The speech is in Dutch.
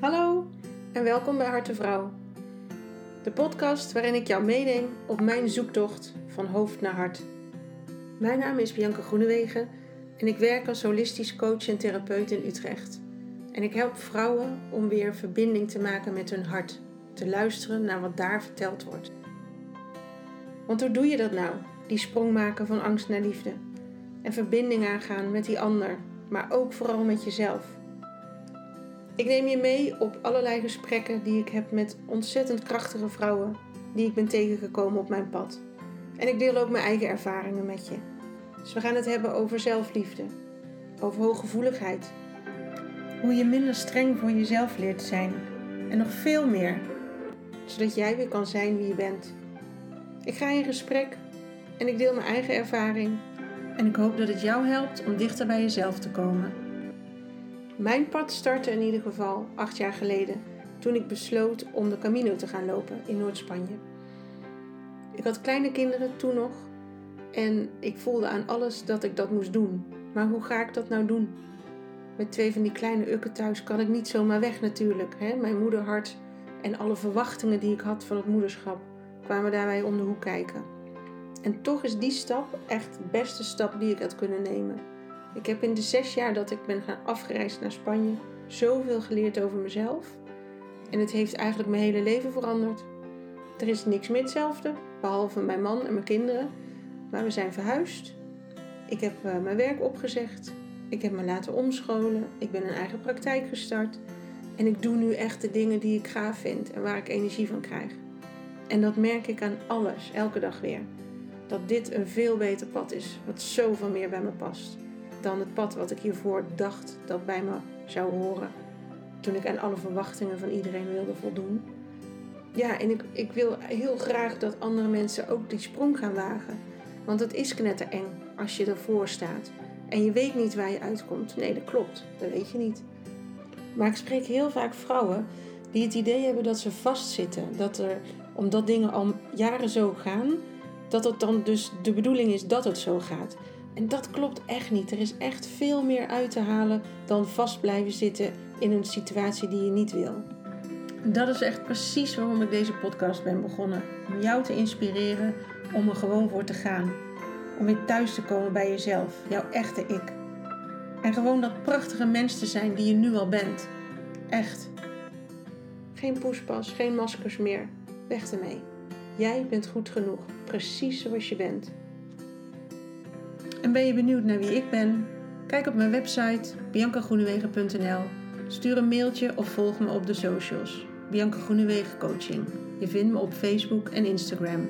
Hallo en welkom bij Harte Vrouw. De podcast waarin ik jou meeneem op mijn zoektocht van hoofd naar hart. Mijn naam is Bianca Groenewegen en ik werk als holistisch coach en therapeut in Utrecht. En ik help vrouwen om weer verbinding te maken met hun hart, te luisteren naar wat daar verteld wordt. Want hoe doe je dat nou? Die sprong maken van angst naar liefde. En verbinding aangaan met die ander, maar ook vooral met jezelf. Ik neem je mee op allerlei gesprekken die ik heb met ontzettend krachtige vrouwen die ik ben tegengekomen op mijn pad. En ik deel ook mijn eigen ervaringen met je. Dus we gaan het hebben over zelfliefde, over hooggevoeligheid, hoe je minder streng voor jezelf leert zijn en nog veel meer, zodat jij weer kan zijn wie je bent. Ik ga in gesprek en ik deel mijn eigen ervaring en ik hoop dat het jou helpt om dichter bij jezelf te komen. Mijn pad startte in ieder geval acht jaar geleden, toen ik besloot om de Camino te gaan lopen in Noord-Spanje. Ik had kleine kinderen toen nog en ik voelde aan alles dat ik dat moest doen. Maar hoe ga ik dat nou doen? Met twee van die kleine ukken thuis kan ik niet zomaar weg natuurlijk. Hè? Mijn moederhart en alle verwachtingen die ik had van het moederschap kwamen daarbij om de hoek kijken. En toch is die stap echt de beste stap die ik had kunnen nemen. Ik heb in de zes jaar dat ik ben gaan afgereisd naar Spanje zoveel geleerd over mezelf. En het heeft eigenlijk mijn hele leven veranderd. Er is niks meer hetzelfde, behalve mijn man en mijn kinderen. Maar we zijn verhuisd. Ik heb uh, mijn werk opgezegd. Ik heb me laten omscholen. Ik ben een eigen praktijk gestart. En ik doe nu echt de dingen die ik gaaf vind en waar ik energie van krijg. En dat merk ik aan alles, elke dag weer. Dat dit een veel beter pad is, wat zoveel meer bij me past dan het pad wat ik hiervoor dacht dat bij me zou horen. Toen ik aan alle verwachtingen van iedereen wilde voldoen. Ja, en ik, ik wil heel graag dat andere mensen ook die sprong gaan wagen. Want het is knettereng als je ervoor staat. En je weet niet waar je uitkomt. Nee, dat klopt. Dat weet je niet. Maar ik spreek heel vaak vrouwen die het idee hebben dat ze vastzitten. Dat er, omdat dingen al jaren zo gaan, dat het dan dus de bedoeling is dat het zo gaat. En dat klopt echt niet. Er is echt veel meer uit te halen dan vast blijven zitten in een situatie die je niet wil. Dat is echt precies waarom ik deze podcast ben begonnen. Om jou te inspireren om er gewoon voor te gaan. Om weer thuis te komen bij jezelf, jouw echte ik. En gewoon dat prachtige mens te zijn die je nu al bent. Echt. Geen poespas, geen maskers meer. Weg ermee. Jij bent goed genoeg, precies zoals je bent. En ben je benieuwd naar wie ik ben? Kijk op mijn website biancagroenewegen.nl. Stuur een mailtje of volg me op de socials. Bianca Groenewegen Coaching. Je vindt me op Facebook en Instagram.